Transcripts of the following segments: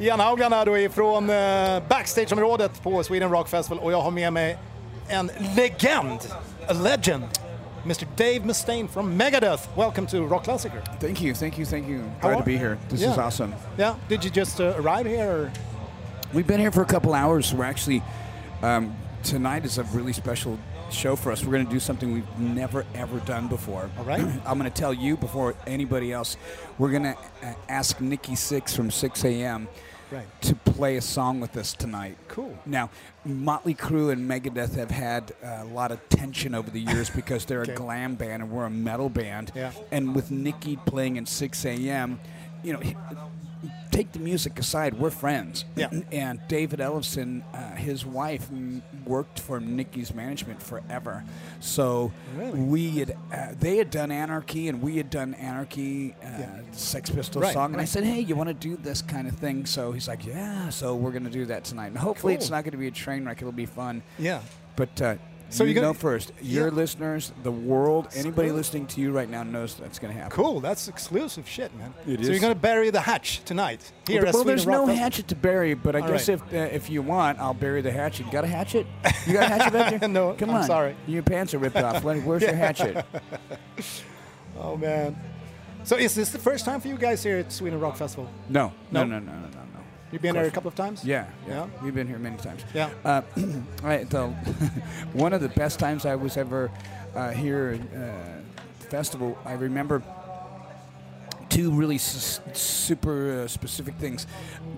Ian Haugarna då ifrån uh, backstageområdet på Sweden Rock Festival och jag har med mig en legend, a legend, Mr Dave Mustaine from Megadeth. Welcome to Rock Classicer. Thank you, thank you, thank you. How Glad to be here. This is awesome. Yeah, did you just uh, arrive here? Or? We've been here for a couple hours. We're actually um, tonight is a really special show for us. We're going to do something we've never ever done before. All right. I'm going to tell you before anybody else. We're going to uh, ask Nikki Sixx from Sixx:A.M. Right. to play a song with us tonight. Cool. Now, Motley Crue and Megadeth have had uh, a lot of tension over the years because they're Okay. a glam band and we're a metal band. Yeah. And with Nikki playing at Sixx:A.M., you know, take the music aside, we're friends. Yeah. And David Ellefson, uh, his wife, m- worked for Nikki's management forever. So Really? we had, uh, they had done Anarchy, and we had done Anarchy, uh, Yeah. Sex Pistols Right, song. And I said, hey, you want to do this kind of thing? So he's like, yeah. So we're going to do that tonight. And hopefully it's not going to be a train wreck. It'll be fun. Yeah. But uh, So you you're gonna- know first, your Yeah. listeners, the world, anybody listening to you right now knows that's going to happen. Cool, that's exclusive shit, man. It so is. you're going to bury the hatch tonight here Well, at well, there's no hatchet to bury, but I All guess right. if uh, if you want, I'll bury the hatchet. You got a hatchet? You got a hatchet back there? No, come I'm on. sorry. Your pants are ripped off. Where's your hatchet? Oh man. So is this the first time for you guys here at Sweden Rock Festival? No? no, no, no, no, no, no. You've been here a couple of times? Yeah, yeah, Yeah? We've been here many times. Yeah. Uh, I, the, one of the best times I was ever uh, here at uh, festival, I remember two really s- super uh, specific things.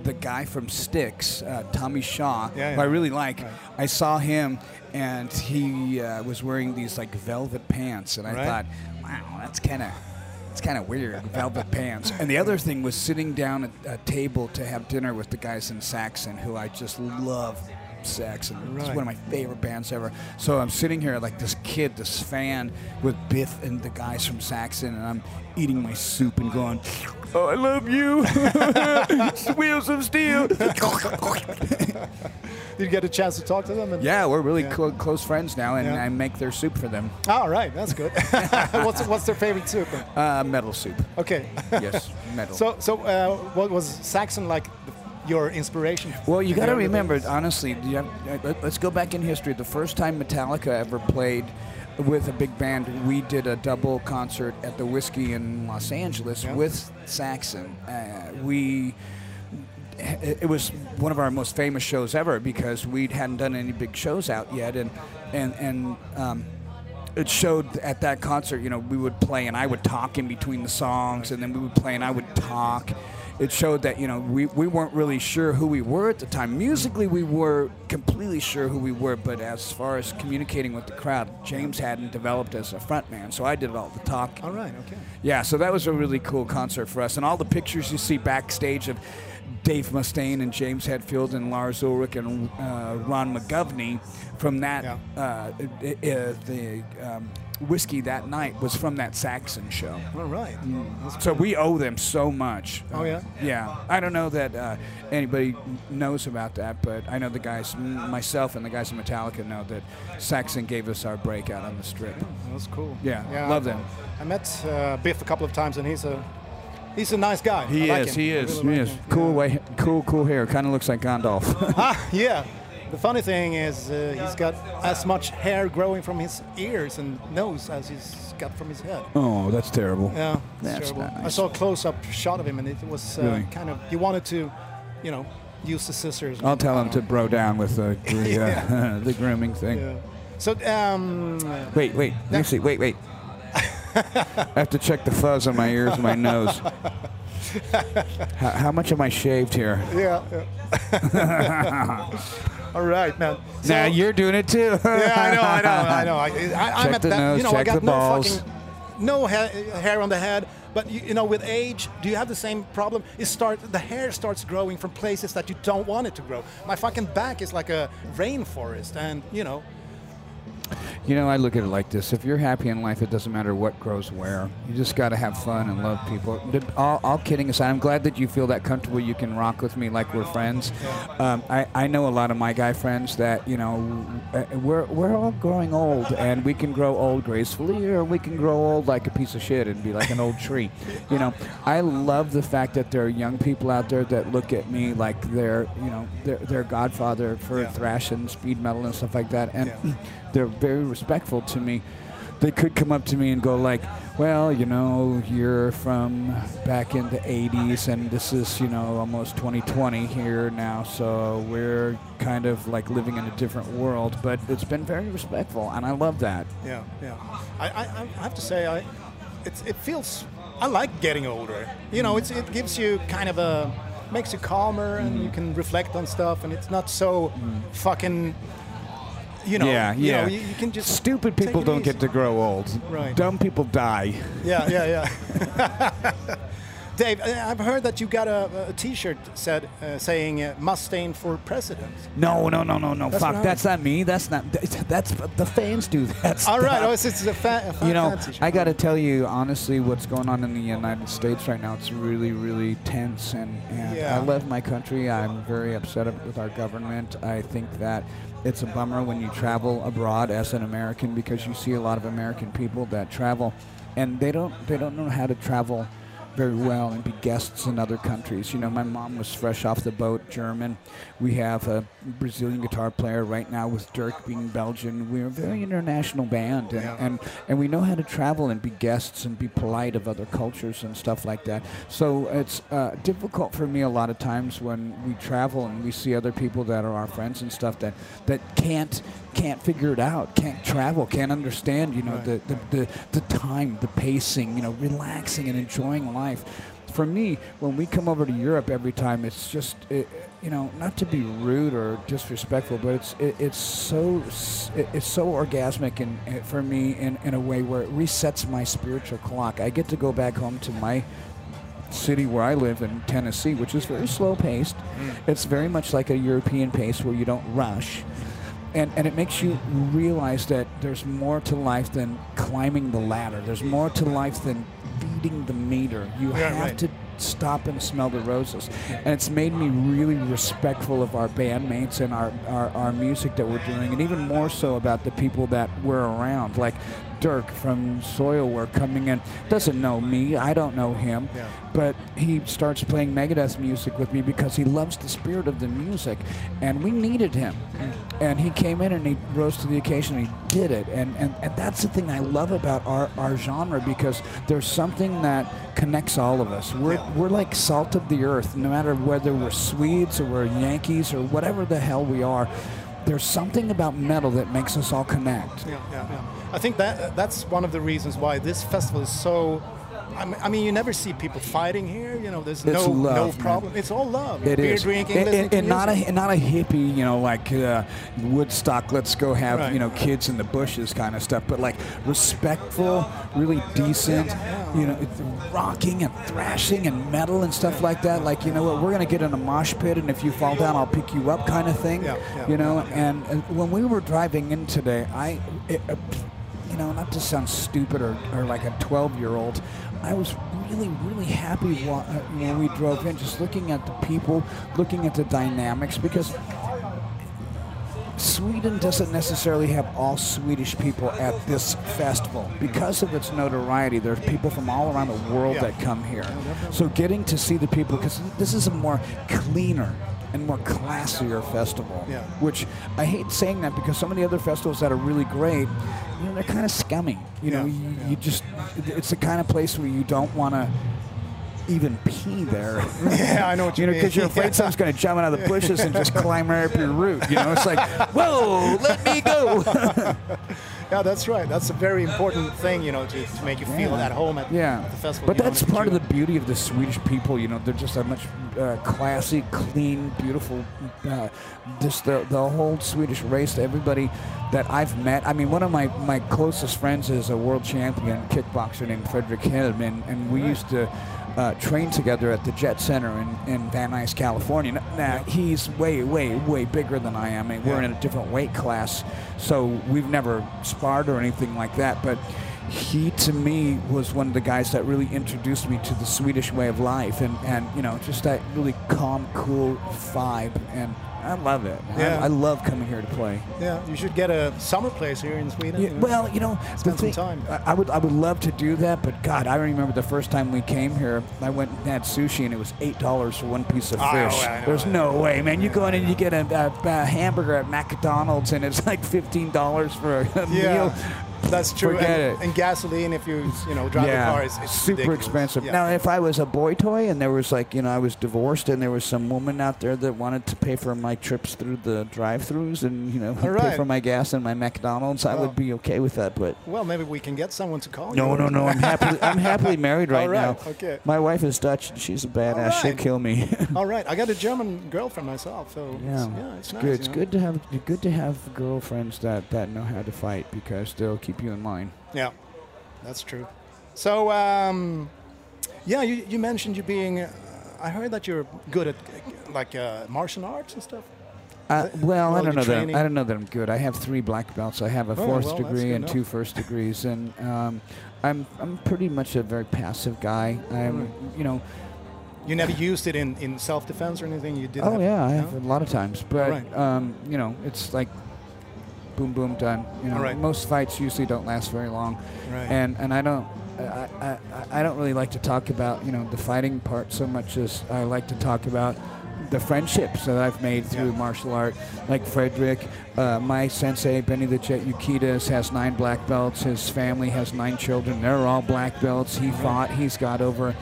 The guy from Styx, uh, Tommy Shaw, Yeah, who I really like. Right. I saw him, and he uh, was wearing these like velvet pants, and I Right. thought, wow, that's kind of. It's kind of weird, velvet pants. And the other thing was sitting down at a table to have dinner with the guys in Saxon, who I just love. Saxon, it's Right. one of my favorite bands ever. So I'm sitting here like this kid, this fan with Biff and the guys from Saxon, and I'm eating my soup and going, "Oh, I love you, wheels of steel." Did you get a chance to talk to them? And yeah, we're really Yeah. clo- close friends now, and Yeah. I make their soup for them. All right, that's good. what's what's their favorite soup? Uh, metal soup, Okay. yes, metal. so so uh, what was Saxon like? The, your inspiration? Well, you got to remember, honestly, have, uh, let- let's go back in history. The first time Metallica ever played with a big band, we did a double concert at the Whiskey in Los Angeles Yeah. with Saxon. Uh, we. It it was one of our most famous shows ever because we hadn't done any big shows out yet, and and and um, it showed at that concert. You know, we would play and I would talk in between the songs, and then we would play and I would talk. It showed that you know we, we weren't really sure who we were at the time. Musically, we were completely sure who we were, but as far as communicating with the crowd, James hadn't developed as a frontman, so I did all the talking. All right. Okay. Yeah, so that was a really cool concert for us. And all the pictures you see backstage of Dave Mustaine and James Hetfield and Lars Ulrich and uh, Ron McGovney from that, Yeah. uh, i- the um, whiskey that night was from that Saxon show. All right. That's So we owe them so much. Oh, yeah? Yeah. I don't know that uh, anybody knows about that, but I know the guys, m- myself and the guys in Metallica know that Saxon gave us our breakout on the strip. That's cool. Yeah, yeah love them. I met uh, Biff a couple of times, and he's a he's a nice guy. He I like is. him. He is. really he like is. him. Cool Yeah. way. Cool, cool hair. Kind of looks like Gandalf. Ah, yeah. The funny thing is, uh, he's got as much hair growing from his ears and nose as he's got from his head. oh, that's terrible. Yeah, That's terrible. not I saw a close-up shot of him, and it was uh, Really? kind of he wanted to, you know, use the scissors. I'll tell him to bro down with the the, uh, the grooming thing. Yeah. So, um, Wait, wait. Let me see. Wait, wait. I have to check the fuzz on my ears and my nose. how, how much am I shaved here? yeah. yeah. All right, man. So- now you're doing it too. Yeah, I know, I know, I know. I, I, I'm Check at the that. nose, you know, I got no balls. fucking no ha- hair on the head. But you, you know, with age, do you have the same problem? It start the hair starts growing from places that you don't want it to grow. My fucking back is like a rainforest, and you know, You know, I look at it like this: if you're happy in life, it doesn't matter what grows where. You just got to have fun and love people. All, all kidding aside, I'm glad that you feel that comfortable. You can rock with me like we're friends. Um, I, I know a lot of my guy friends that you know uh, we're we're all growing old, and we can grow old gracefully, or we can grow old like a piece of shit and be like an old tree. You know, I love the fact that there are young people out there that look at me like they're you know they're, they're godfather for Yeah. thrash and speed metal and stuff like that, and Yeah. they're very respectful to me. They could come up to me and go like, "Well, you know, you're from back in the '80s, and this is, you know, almost 2020 here now, so we're kind of like living in a different world." But it's been very respectful, and I love that. Yeah, yeah. I, I, I have to say, I, it's, it feels. I like getting older. You know, it's, it gives you kind of a, makes you calmer, and you mm. can reflect on stuff, and it's not so mm. fucking. You know, yeah, you yeah. know, you, you can just Stupid people don't easy. get to grow old. Right. Dumb people die. Yeah, yeah, yeah. Dave, I've heard that you got a, a T-shirt said uh, saying uh, Mustaine for president. No, no, no, no, no. That's Fuck, that's not me. That's not. That's the fans do that. All right, stuff. oh, it's, it's a fan, a you know, I got to tell you honestly, what's going on in the United States right now, it's really, really tense, and, and Yeah. I love my country. I'm very upset with our government. I think that it's a bummer when you travel abroad as an American because you see a lot of American people that travel, and they don't they don't know how to travel very well and be guests in other countries. You know, my mom was fresh off the boat, German. We have a Brazilian guitar player right now with Dirk being Belgian. We're a very international band, and, Yeah. and and we know how to travel and be guests and be polite of other cultures and stuff like that. So it's uh, difficult for me a lot of times when we travel and we see other people that are our friends and stuff that that can't can't figure it out, can't travel, can't understand. You know Right. the, the the the time, the pacing, you know, relaxing and enjoying life. For me, when we come over to Europe every time, it's just, it, you know, not to be rude or disrespectful, but it's it, it's so it, it's so orgasmic and and for me in, in a way where it resets my spiritual clock. I get to go back home to my city where I live in Tennessee, which is very slow paced. Mm. It's very much like a European pace where you don't rush. And, and it makes you realize that there's more to life than climbing the ladder. There's more to life than the meter. You Yeah, have right. to stop and smell the roses. And it's made me really respectful of our bandmates and our, our, our music that we're doing, and even more so about the people that we're around. Like Dirk from Soilwork coming in, doesn't know me, I don't know him, Yeah. but he starts playing Megadeth music with me because he loves the spirit of the music, and we needed him. And he came in and he rose to the occasion and he did it. And, and, and that's the thing I love about our, our genre because there's something that connects all of us. We're, Yeah. we're like salt of the earth, no matter whether we're Swedes or we're Yankees or whatever the hell we are. There's something about metal that makes us all connect. Yeah, yeah, yeah. I think that that's one of the reasons why this festival is so. I mean, I mean you never see people fighting here. You know, there's It's no love, no man. problem. It's all love. It Beer is. drinking, and, and, and not a not a hippie, you know, like uh, Woodstock. Let's go have Right. you know kids in the bushes kind of stuff, but like respectful, really decent, you know, rocking and thrashing and metal and stuff like that. Like you know what, we're gonna get in a mosh pit, and if you fall down, I'll pick you up, kind of thing. Yeah, yeah, you know, and, and when we were driving in today, I. It, uh, you know, not to sound stupid or, or like a 12 year old, I was really, really happy uh, when we drove in, just looking at the people, looking at the dynamics, because Sweden doesn't necessarily have all Swedish people at this festival. Because of its notoriety, there's people from all around the world Yeah. that come here. So getting to see the people, because this is a more cleaner and more classier festival. Yeah. Which I hate saying that because some of the other festivals that are really great, you know, they're kind of scummy. You know, Yeah, you, yeah. you just, it's the kind of place where you don't want to even pee there. Yeah, I know what you You know, mean. because you're afraid someone's going to jump out of the bushes and just climb right up your root. You know, it's like, whoa, let me go. Yeah, that's right. That's a very important thing, you know, to, to make you feel Yeah. at home at, yeah. at the festival. But know, that's part of the beauty of the Swedish people. You know, they're just a much uh, classy, clean, beautiful. Uh, just the the whole Swedish race. Everybody that I've met. I mean, one of my, my closest friends is a world champion kickboxer named Frederick Hill, and, and we used to. Uh, trained together at the Jet Center in, in Van Nuys, California. Now, he's way, way, way bigger than I am. and we're in a different weight class, so we've never sparred or anything like that. But he, to me, was one of the guys that really introduced me to the Swedish way of life and, and you know, just that really calm, cool vibe. And I love it. I- Yeah. I, love coming here to play. Yeah, you should get a summer place here in Sweden. Yeah, you know. well, you know, Spend some time. I, I would, I would love to do that, but God, I remember the first time we came here. I went and had sushi, and it was eight dollars for one piece of Oh, fish. I There's no way, man. You go in and you get a, a, a hamburger at McDonald's, and it's like fifteen dollars for a, a yeah, meal. That's true. Forget and, it. and gasoline, if you you know drive yeah, the car, is it's super ridiculous. expensive. Yeah. Now, if I was a boy toy and there was like, you know, I was divorced and there was some woman out there that wanted to pay for my trips through the drive-throughs and you know All pay for my gas and my McDonald's, I would be okay with that. But well, maybe we can get someone to call no, you. no, no. No. I'm happily, I'm happily married right, All right, now. okay. My wife is Dutch. and She's a badass. She'll kill me. All right, I got a German girlfriend myself, so yeah, it's, yeah, it's, nice. good. It's know? good to have good to have girlfriends that that know how to fight because they'll keep you in line. Yeah, that's true. So, um, yeah, you, you mentioned you being. Uh, I heard that you're good at uh, like uh, martial arts and stuff. Uh, well, I don't know you're that I'm, don't know that I'm good. I have three black belts. I have a Oh, fourth well, degree and enough. two first degrees, and um, I'm I'm pretty much a very passive guy. I'm you know. You never used it in, in self defense or anything. You did. Oh yeah, I have a lot of times, but Right. um, you know, it's like boom, boom, done. You know, Alright. most fights usually don't last very long, Right. and and I don't. I, I, I don't really like to talk about you know the fighting part so much as I like to talk about the friendships that I've made through Yeah. martial art. Like Frederick, uh, my sensei Benny the Jet Urquidez has nine black belts. His family has nine children. They're all black belts. He fought. He's got over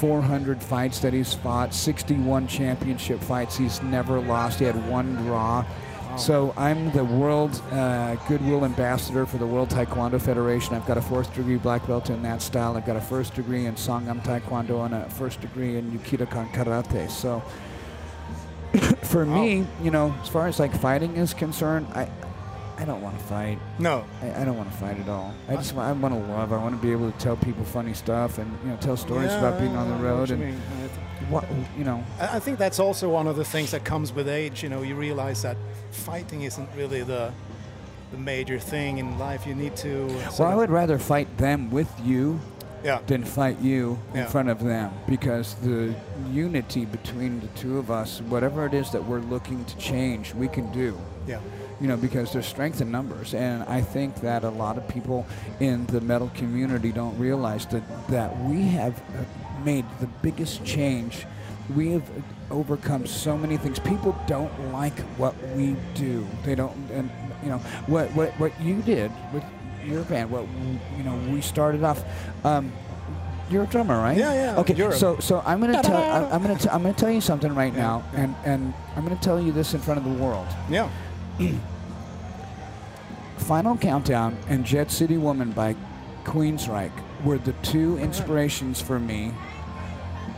400 fights that he's fought. 61 championship fights. He's never lost. He had one draw. So I'm the world uh, goodwill ambassador for the World Taekwondo Federation. I've got a fourth degree black belt in that style. I've got a first degree in Songahm Taekwondo and a first degree in Ukidokan Karate. So for me, you know, as far as like fighting is concerned, I I don't want to fight. no. I, I don't want to fight at all. I just I want to love. I want to be able to tell people funny stuff and you know tell stories about being on the road and mean. I th- what you know. I think that's also one of the things that comes with age. You know, you realize that fighting isn't really the the major thing in life. You need to. Well, I would rather fight them with you Yeah. than fight you in Yeah. front of them because the unity between the two of us, whatever it is that we're looking to change, we can do. Yeah. You know, because there's strength in numbers, and I think that a lot of people in the metal community don't realize that that we have made the biggest change. We have overcome so many things. People don't like what we do. They don't, and you know what what what you did with your band. What you know, we started off. Um, you're a drummer, right? Yeah, yeah, Okay, Europe. so so I'm gonna tell I'm, I'm gonna t- I'm gonna tell you something right now, and and I'm gonna tell you this in front of the world. Yeah. Final Countdown and Jet City Woman by Queensryche were the two inspirations for me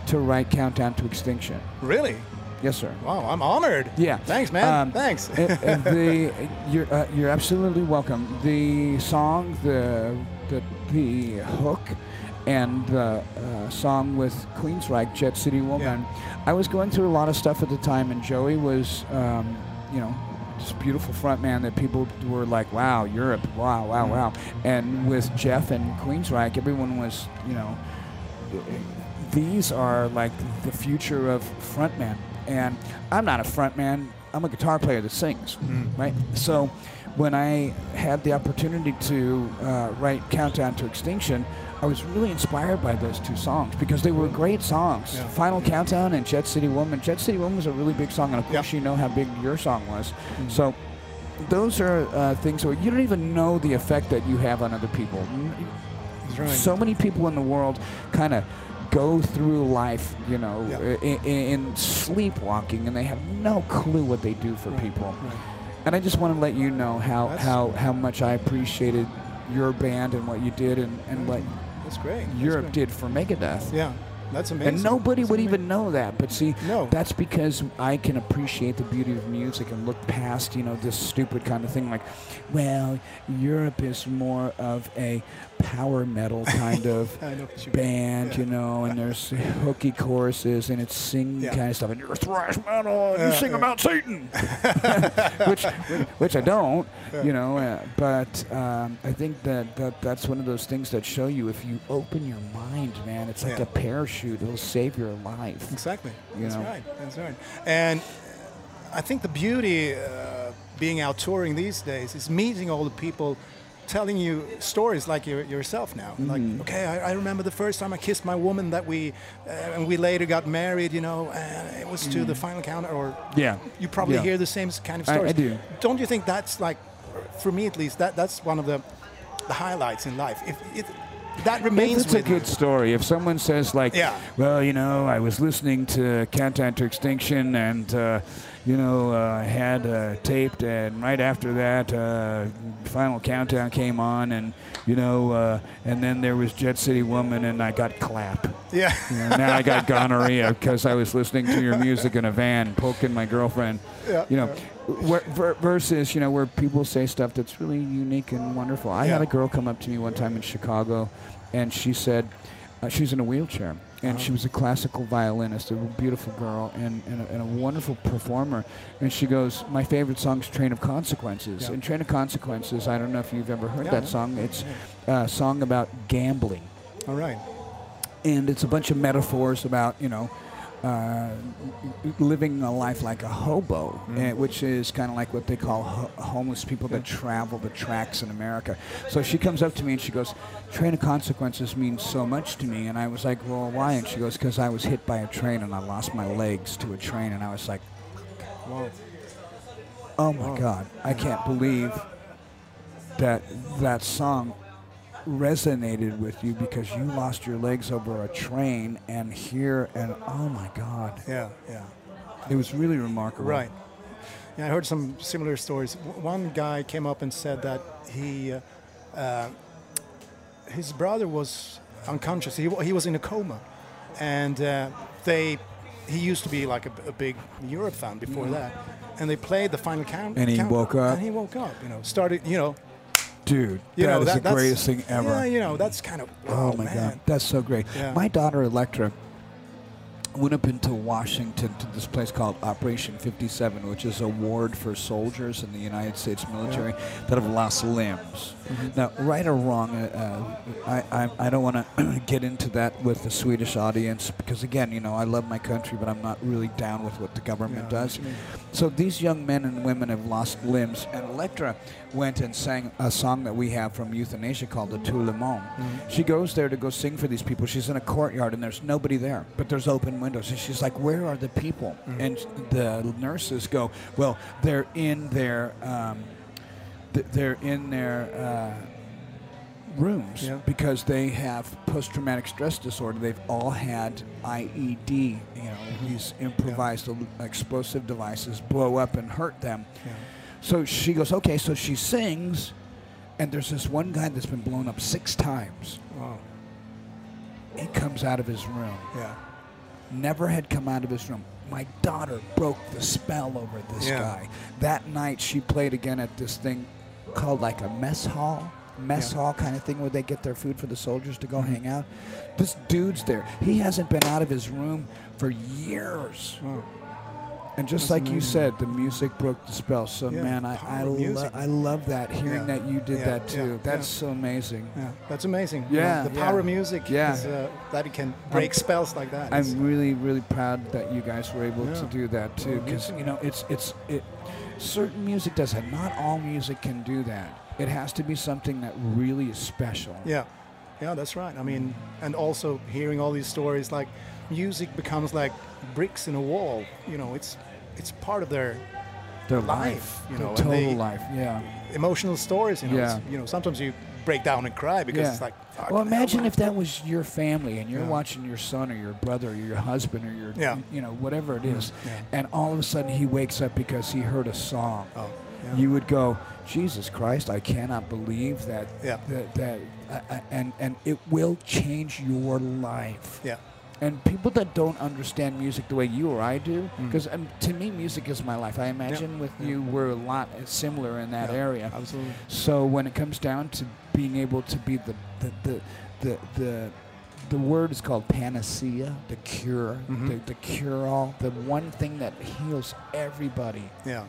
to write Countdown to Extinction. Really? Yes, sir. Wow, I'm honored. Yeah. Thanks, man. Um, Thanks. The you're uh, you're absolutely welcome. The song, the the the hook, and the uh, song with Queensryche, Jet City Woman. I was going through a lot of stuff at the time, and Joey was, um, you know, this beautiful front man that people were like, "Wow, Europe! Wow, wow, wow!" And with Geoff and Queensryche, everyone was, you know, these are like the future of frontman. And I'm not a frontman. I'm a guitar player that sings, right? So when I had the opportunity to uh, write Countdown to Extinction, I was really inspired by those two songs because they were great songs. Yeah. Final Countdown and Jet City Woman. Jet City Woman was a really big song, and of course Yeah. you know how big your song was. So those are uh, things where you don't even know the effect that you have on other people. Right. So many people in the world kind of go through life, you know, Yeah. in, in sleepwalking, and they have no clue what they do for people. Right. And I just want to let you know how, That's- how, how much I appreciated your band and what you did and, and what That's great. That's Europe great. did for Megadeth. Yeah. That's amazing. And nobody That's would amazing. even know that. But see, No. that's because I can appreciate the beauty of music and look past, you know, this stupid kind of thing like, well, Europe is more of a power metal kind of know you band, you know, and there's hooky choruses and it's sing Yeah. kind of stuff, and you're thrash metal, and Yeah, you sing yeah. about Satan, which which I don't, you know, uh, but um, I think that, that that's one of those things that show you if you open your mind, man, it's like Yeah. a parachute; it'll save your life. Exactly. You That's know? right. That's right. And I think the beauty uh, being out touring these days is meeting all the people telling you stories like your, yourself now. Mm-hmm. Like, okay, I, I remember the first time I kissed my woman that we, uh, and we later got married, you know, and it was to the final count, or Mm-hmm. Yeah. you probably Yeah. hear the same kind of I- I do. Don't you think that's like, for me at least, that that's one of the, the highlights in life. If it, that remains it's a good story, if someone says like, Yeah. well, you know, I was listening to Countdown to Extinction and, uh, you know, uh, I had uh, taped, and right after that, uh, Final Countdown came on, and you know, uh, and then there was Jet City Woman, and I got clap. Yeah. You know, now I got gonorrhea because I was listening to your music in a van, poking my girlfriend. Yeah, You know, ver- versus you know where people say stuff that's really unique and wonderful. I had a girl come up to me one time in Chicago, and she said uh, she's in a wheelchair, and she was a classical violinist, a beautiful girl, and, and, a, and a wonderful performer. And she goes, "My favorite song is Train of Consequences." Yeah. And Train of Consequences, I don't know if you've ever heard Yeah, that yeah. song. It's a song about gambling All right. and it's a bunch of metaphors about you know uh, living a life like a hobo, eh, which is kind of like what they call ho- homeless people that travel the tracks in America. So she comes up to me and she goes, "Train of consequences means so much to me," and I was like, "Well, why?" And she goes, "Because I was hit by a train and I lost my legs to a train," and I was like, Wow. "Oh my Wow. God, I can't believe that that song." Resonated with you because you lost your legs over a train and here and oh my god Yeah, yeah. it was really remarkable Right. Yeah, I heard some similar stories. W- One guy came up and said that he, uh, uh, his brother was unconscious. He, he was in a coma, and uh, they, he used to be like a big Europe fan before that, and they played the final count. And he count- woke up? And he woke up. You know, started. You know, dude you that know is that, the greatest thing ever Yeah, you know, that's kind of. oh, my man. god that's so great Yeah. my daughter electra went up into washington to this place called operation 57 which is a ward for soldiers in the united states military that have lost limbs Mm-hmm. now right or wrong uh, uh, I, I, I don't want to get into that with the swedish audience because again you know i love my country but i'm not really down with what the government Yeah, does. So these young men and women have lost limbs, and Electra went and sang a song that we have from Youthanasia called the Tout le Monde. Mm-hmm. She goes there to go sing for these people. She's in a courtyard, and there's nobody there, but there's open windows. And she's like, "Where are the people?" Mm-hmm. And the nurses go, "Well, they're in their, um, th- they're in their." Uh, rooms Yeah. because they have post-traumatic stress disorder. They've all had IED, you know, these improvised el- explosive devices blow up and hurt them. Yeah. So she goes, okay, so she sings, and there's this one guy that's been blown up six times. Wow. He comes out of his room. Yeah. Never had come out of his room. My daughter broke the spell over this Yeah. guy. That night she played again at this thing called like a mess hall. Mess Yeah. hall kind of thing where they get their food for the soldiers to go mm-hmm. hang out. This dude's there. He hasn't been out of his room for years. Wow. And just That's like you said, the music broke the spell. So Yeah, man, I I, lo- I love that. Hearing Yeah. that you did Yeah, that too. That's so amazing. Yeah, that's amazing. You know, Yeah, the power of music Yeah. is uh, that it can break spells like that. I'm really, really proud that you guys were able to do that too, because you know it's it's it. Certain music does that. Not all music can do that. It has to be something that really is special. yeah, yeah, that's right. I mean, and also hearing all these stories, like music becomes like bricks in a wall. You know, it's it's part of their Their life, you know, and total they- life. Yeah. emotional stories. You know, Yeah. you know, sometimes you break down and cry because Yeah. it's like. Well, imagine if that was your family and you're Yeah. watching your son or your brother or your husband or your, Yeah. you know, whatever it is, Yeah. and all of a sudden he wakes up because he heard a song. Oh. You would go, Jesus Christ! I cannot believe that. Yeah. That, that uh, uh, and and it will change your life. yeah. And people that don't understand music the way you or I do, Mm. because um, to me, music is my life. I imagine with yeah. you, we're a lot similar in that Yeah, area. Absolutely. So when it comes down to being able to be the the the the, the the word is called panacea, the cure, Mhm. the, the cure all, the one thing that heals everybody. Yeah.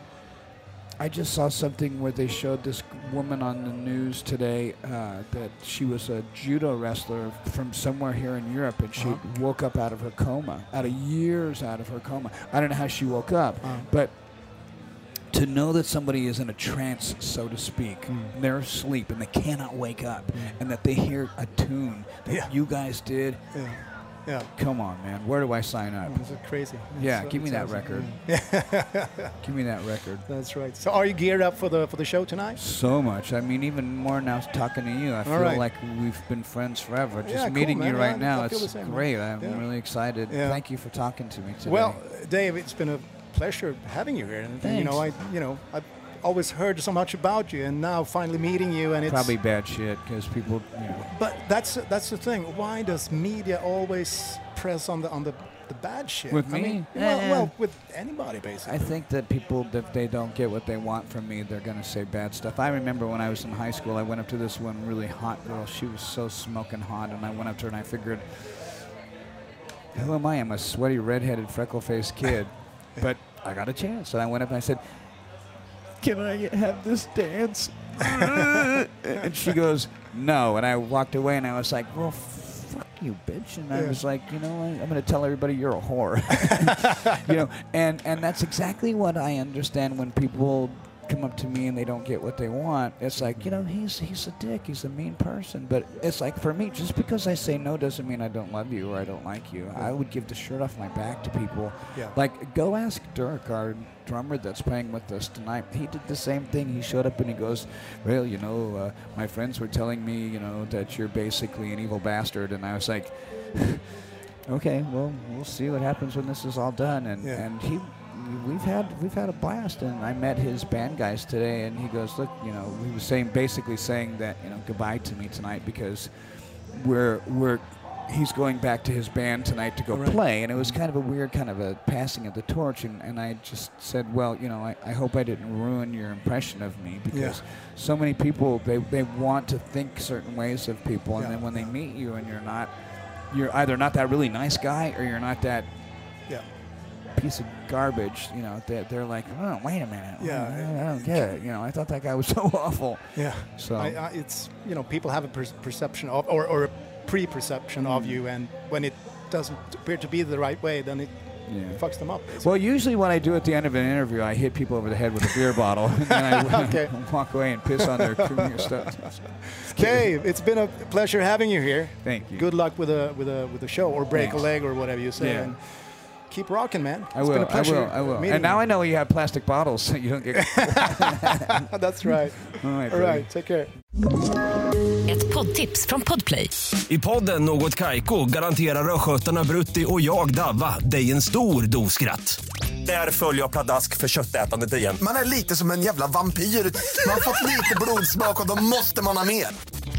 I just saw something where they showed this woman on the news today uh, that she was a judo wrestler from somewhere here in Europe, and she Uh-huh. woke up out of her coma, out of years out of her coma. I don't know how she woke up, Uh-huh. but to know that somebody is in a trance, so to speak, Mm. they're asleep and they cannot wake up, and that they hear a tune that Yeah. you guys did. Yeah. Yeah. Come on, man, where do I sign up? It's crazy. Yeah, It's, uh, give me that awesome. record. Yeah. Give me that record. That's right. So, are you geared up for the for the show tonight? So much. I mean, even more now talking to you. I feel right. like we've been friends forever. Just Yeah, cool, meeting you right Yeah, now, I it's same, man. great. I'm Yeah. really excited. Yeah. Thank you for talking to me today. Well, Dave, it's been a pleasure having you here. And you know, I you know I've always heard so much about you, and now finally meeting you, and it's probably bad shit because people, you know, But that's that's the thing. Why does media always press on the on the, the bad shit? With I me? mean, well, Eh. well, with anybody basically. I think that people, if they don't get what they want from me, they're going to say bad stuff. I remember when I was in high school, I went up to this one really hot girl. She was so smoking hot, and I went up to her and I figured, who am I? I'm a sweaty, redheaded, freckle-faced kid. but I got a chance, and I went up and I said, can I have this dance? and she goes, no. And I walked away, and I was like, well, fuck you, bitch. And I was like, you know, what? I'm going to tell everybody you're a whore. you know, and and that's exactly what I understand when people come up to me and they don't get what they want. It's like, you know, he's he's a dick, he's a mean person. But it's like for me, just because I say no doesn't mean I don't love you or I don't like you. I would give the shirt off my back to people. Yeah. Like go ask Dirk, our drummer that's playing with us tonight. He did the same thing. He showed up and he goes, "Well, you know, uh, my friends were telling me, you know, that you're basically an evil bastard," and I was like. okay, well, we'll see what happens when this is all done. And Yeah. and he, we've had we've had a blast. And I met his band guys today, and he goes, look, you know, he was saying basically saying that you know goodbye to me tonight because we're we're. He's going back to his band tonight to go Right. play, and it was mm-hmm. kind of a weird kind of a passing of the torch. And, and I just said, well, you know, I, I hope I didn't ruin your impression of me because so many people they, they want to think certain ways of people, and Yeah. then when they meet you and you're not you're either not that really nice guy or you're not that yeah. Piece of garbage. You know, they're, they're like, oh, wait a minute. Yeah. I, I don't get it. You know, I thought that guy was so awful. Yeah. So- I, I, it's you know people have a per- perception of or, or a pre-perception Mm. of you, and when it doesn't appear to be the right way, then it Yeah. fucks them up. Basically. Well, usually what I do at the end of an interview, I hit people over the head with a beer bottle, and then I Okay. walk away and piss on their stuff. Dave, it's been a pleasure having you here. Thank you. Good luck with a with a with a show, or break Thanks. a leg, or whatever you say. Yeah. Keep rocking, man. I It's will. been a I will. I will. And now you. I know you have plastic bottles, so you don't get. That's right. All right, All buddy. right. Take care. Ett poddtips från Podplay. I podden Något Kaiko garanterar östgötarna Brutti och jag, Davva, dig en stor dos skratt. Där följer jag pladask för köttätandet igen. Man är lite som en jävla vampyr. Man har fått lite blodsmak och då måste man ha mer.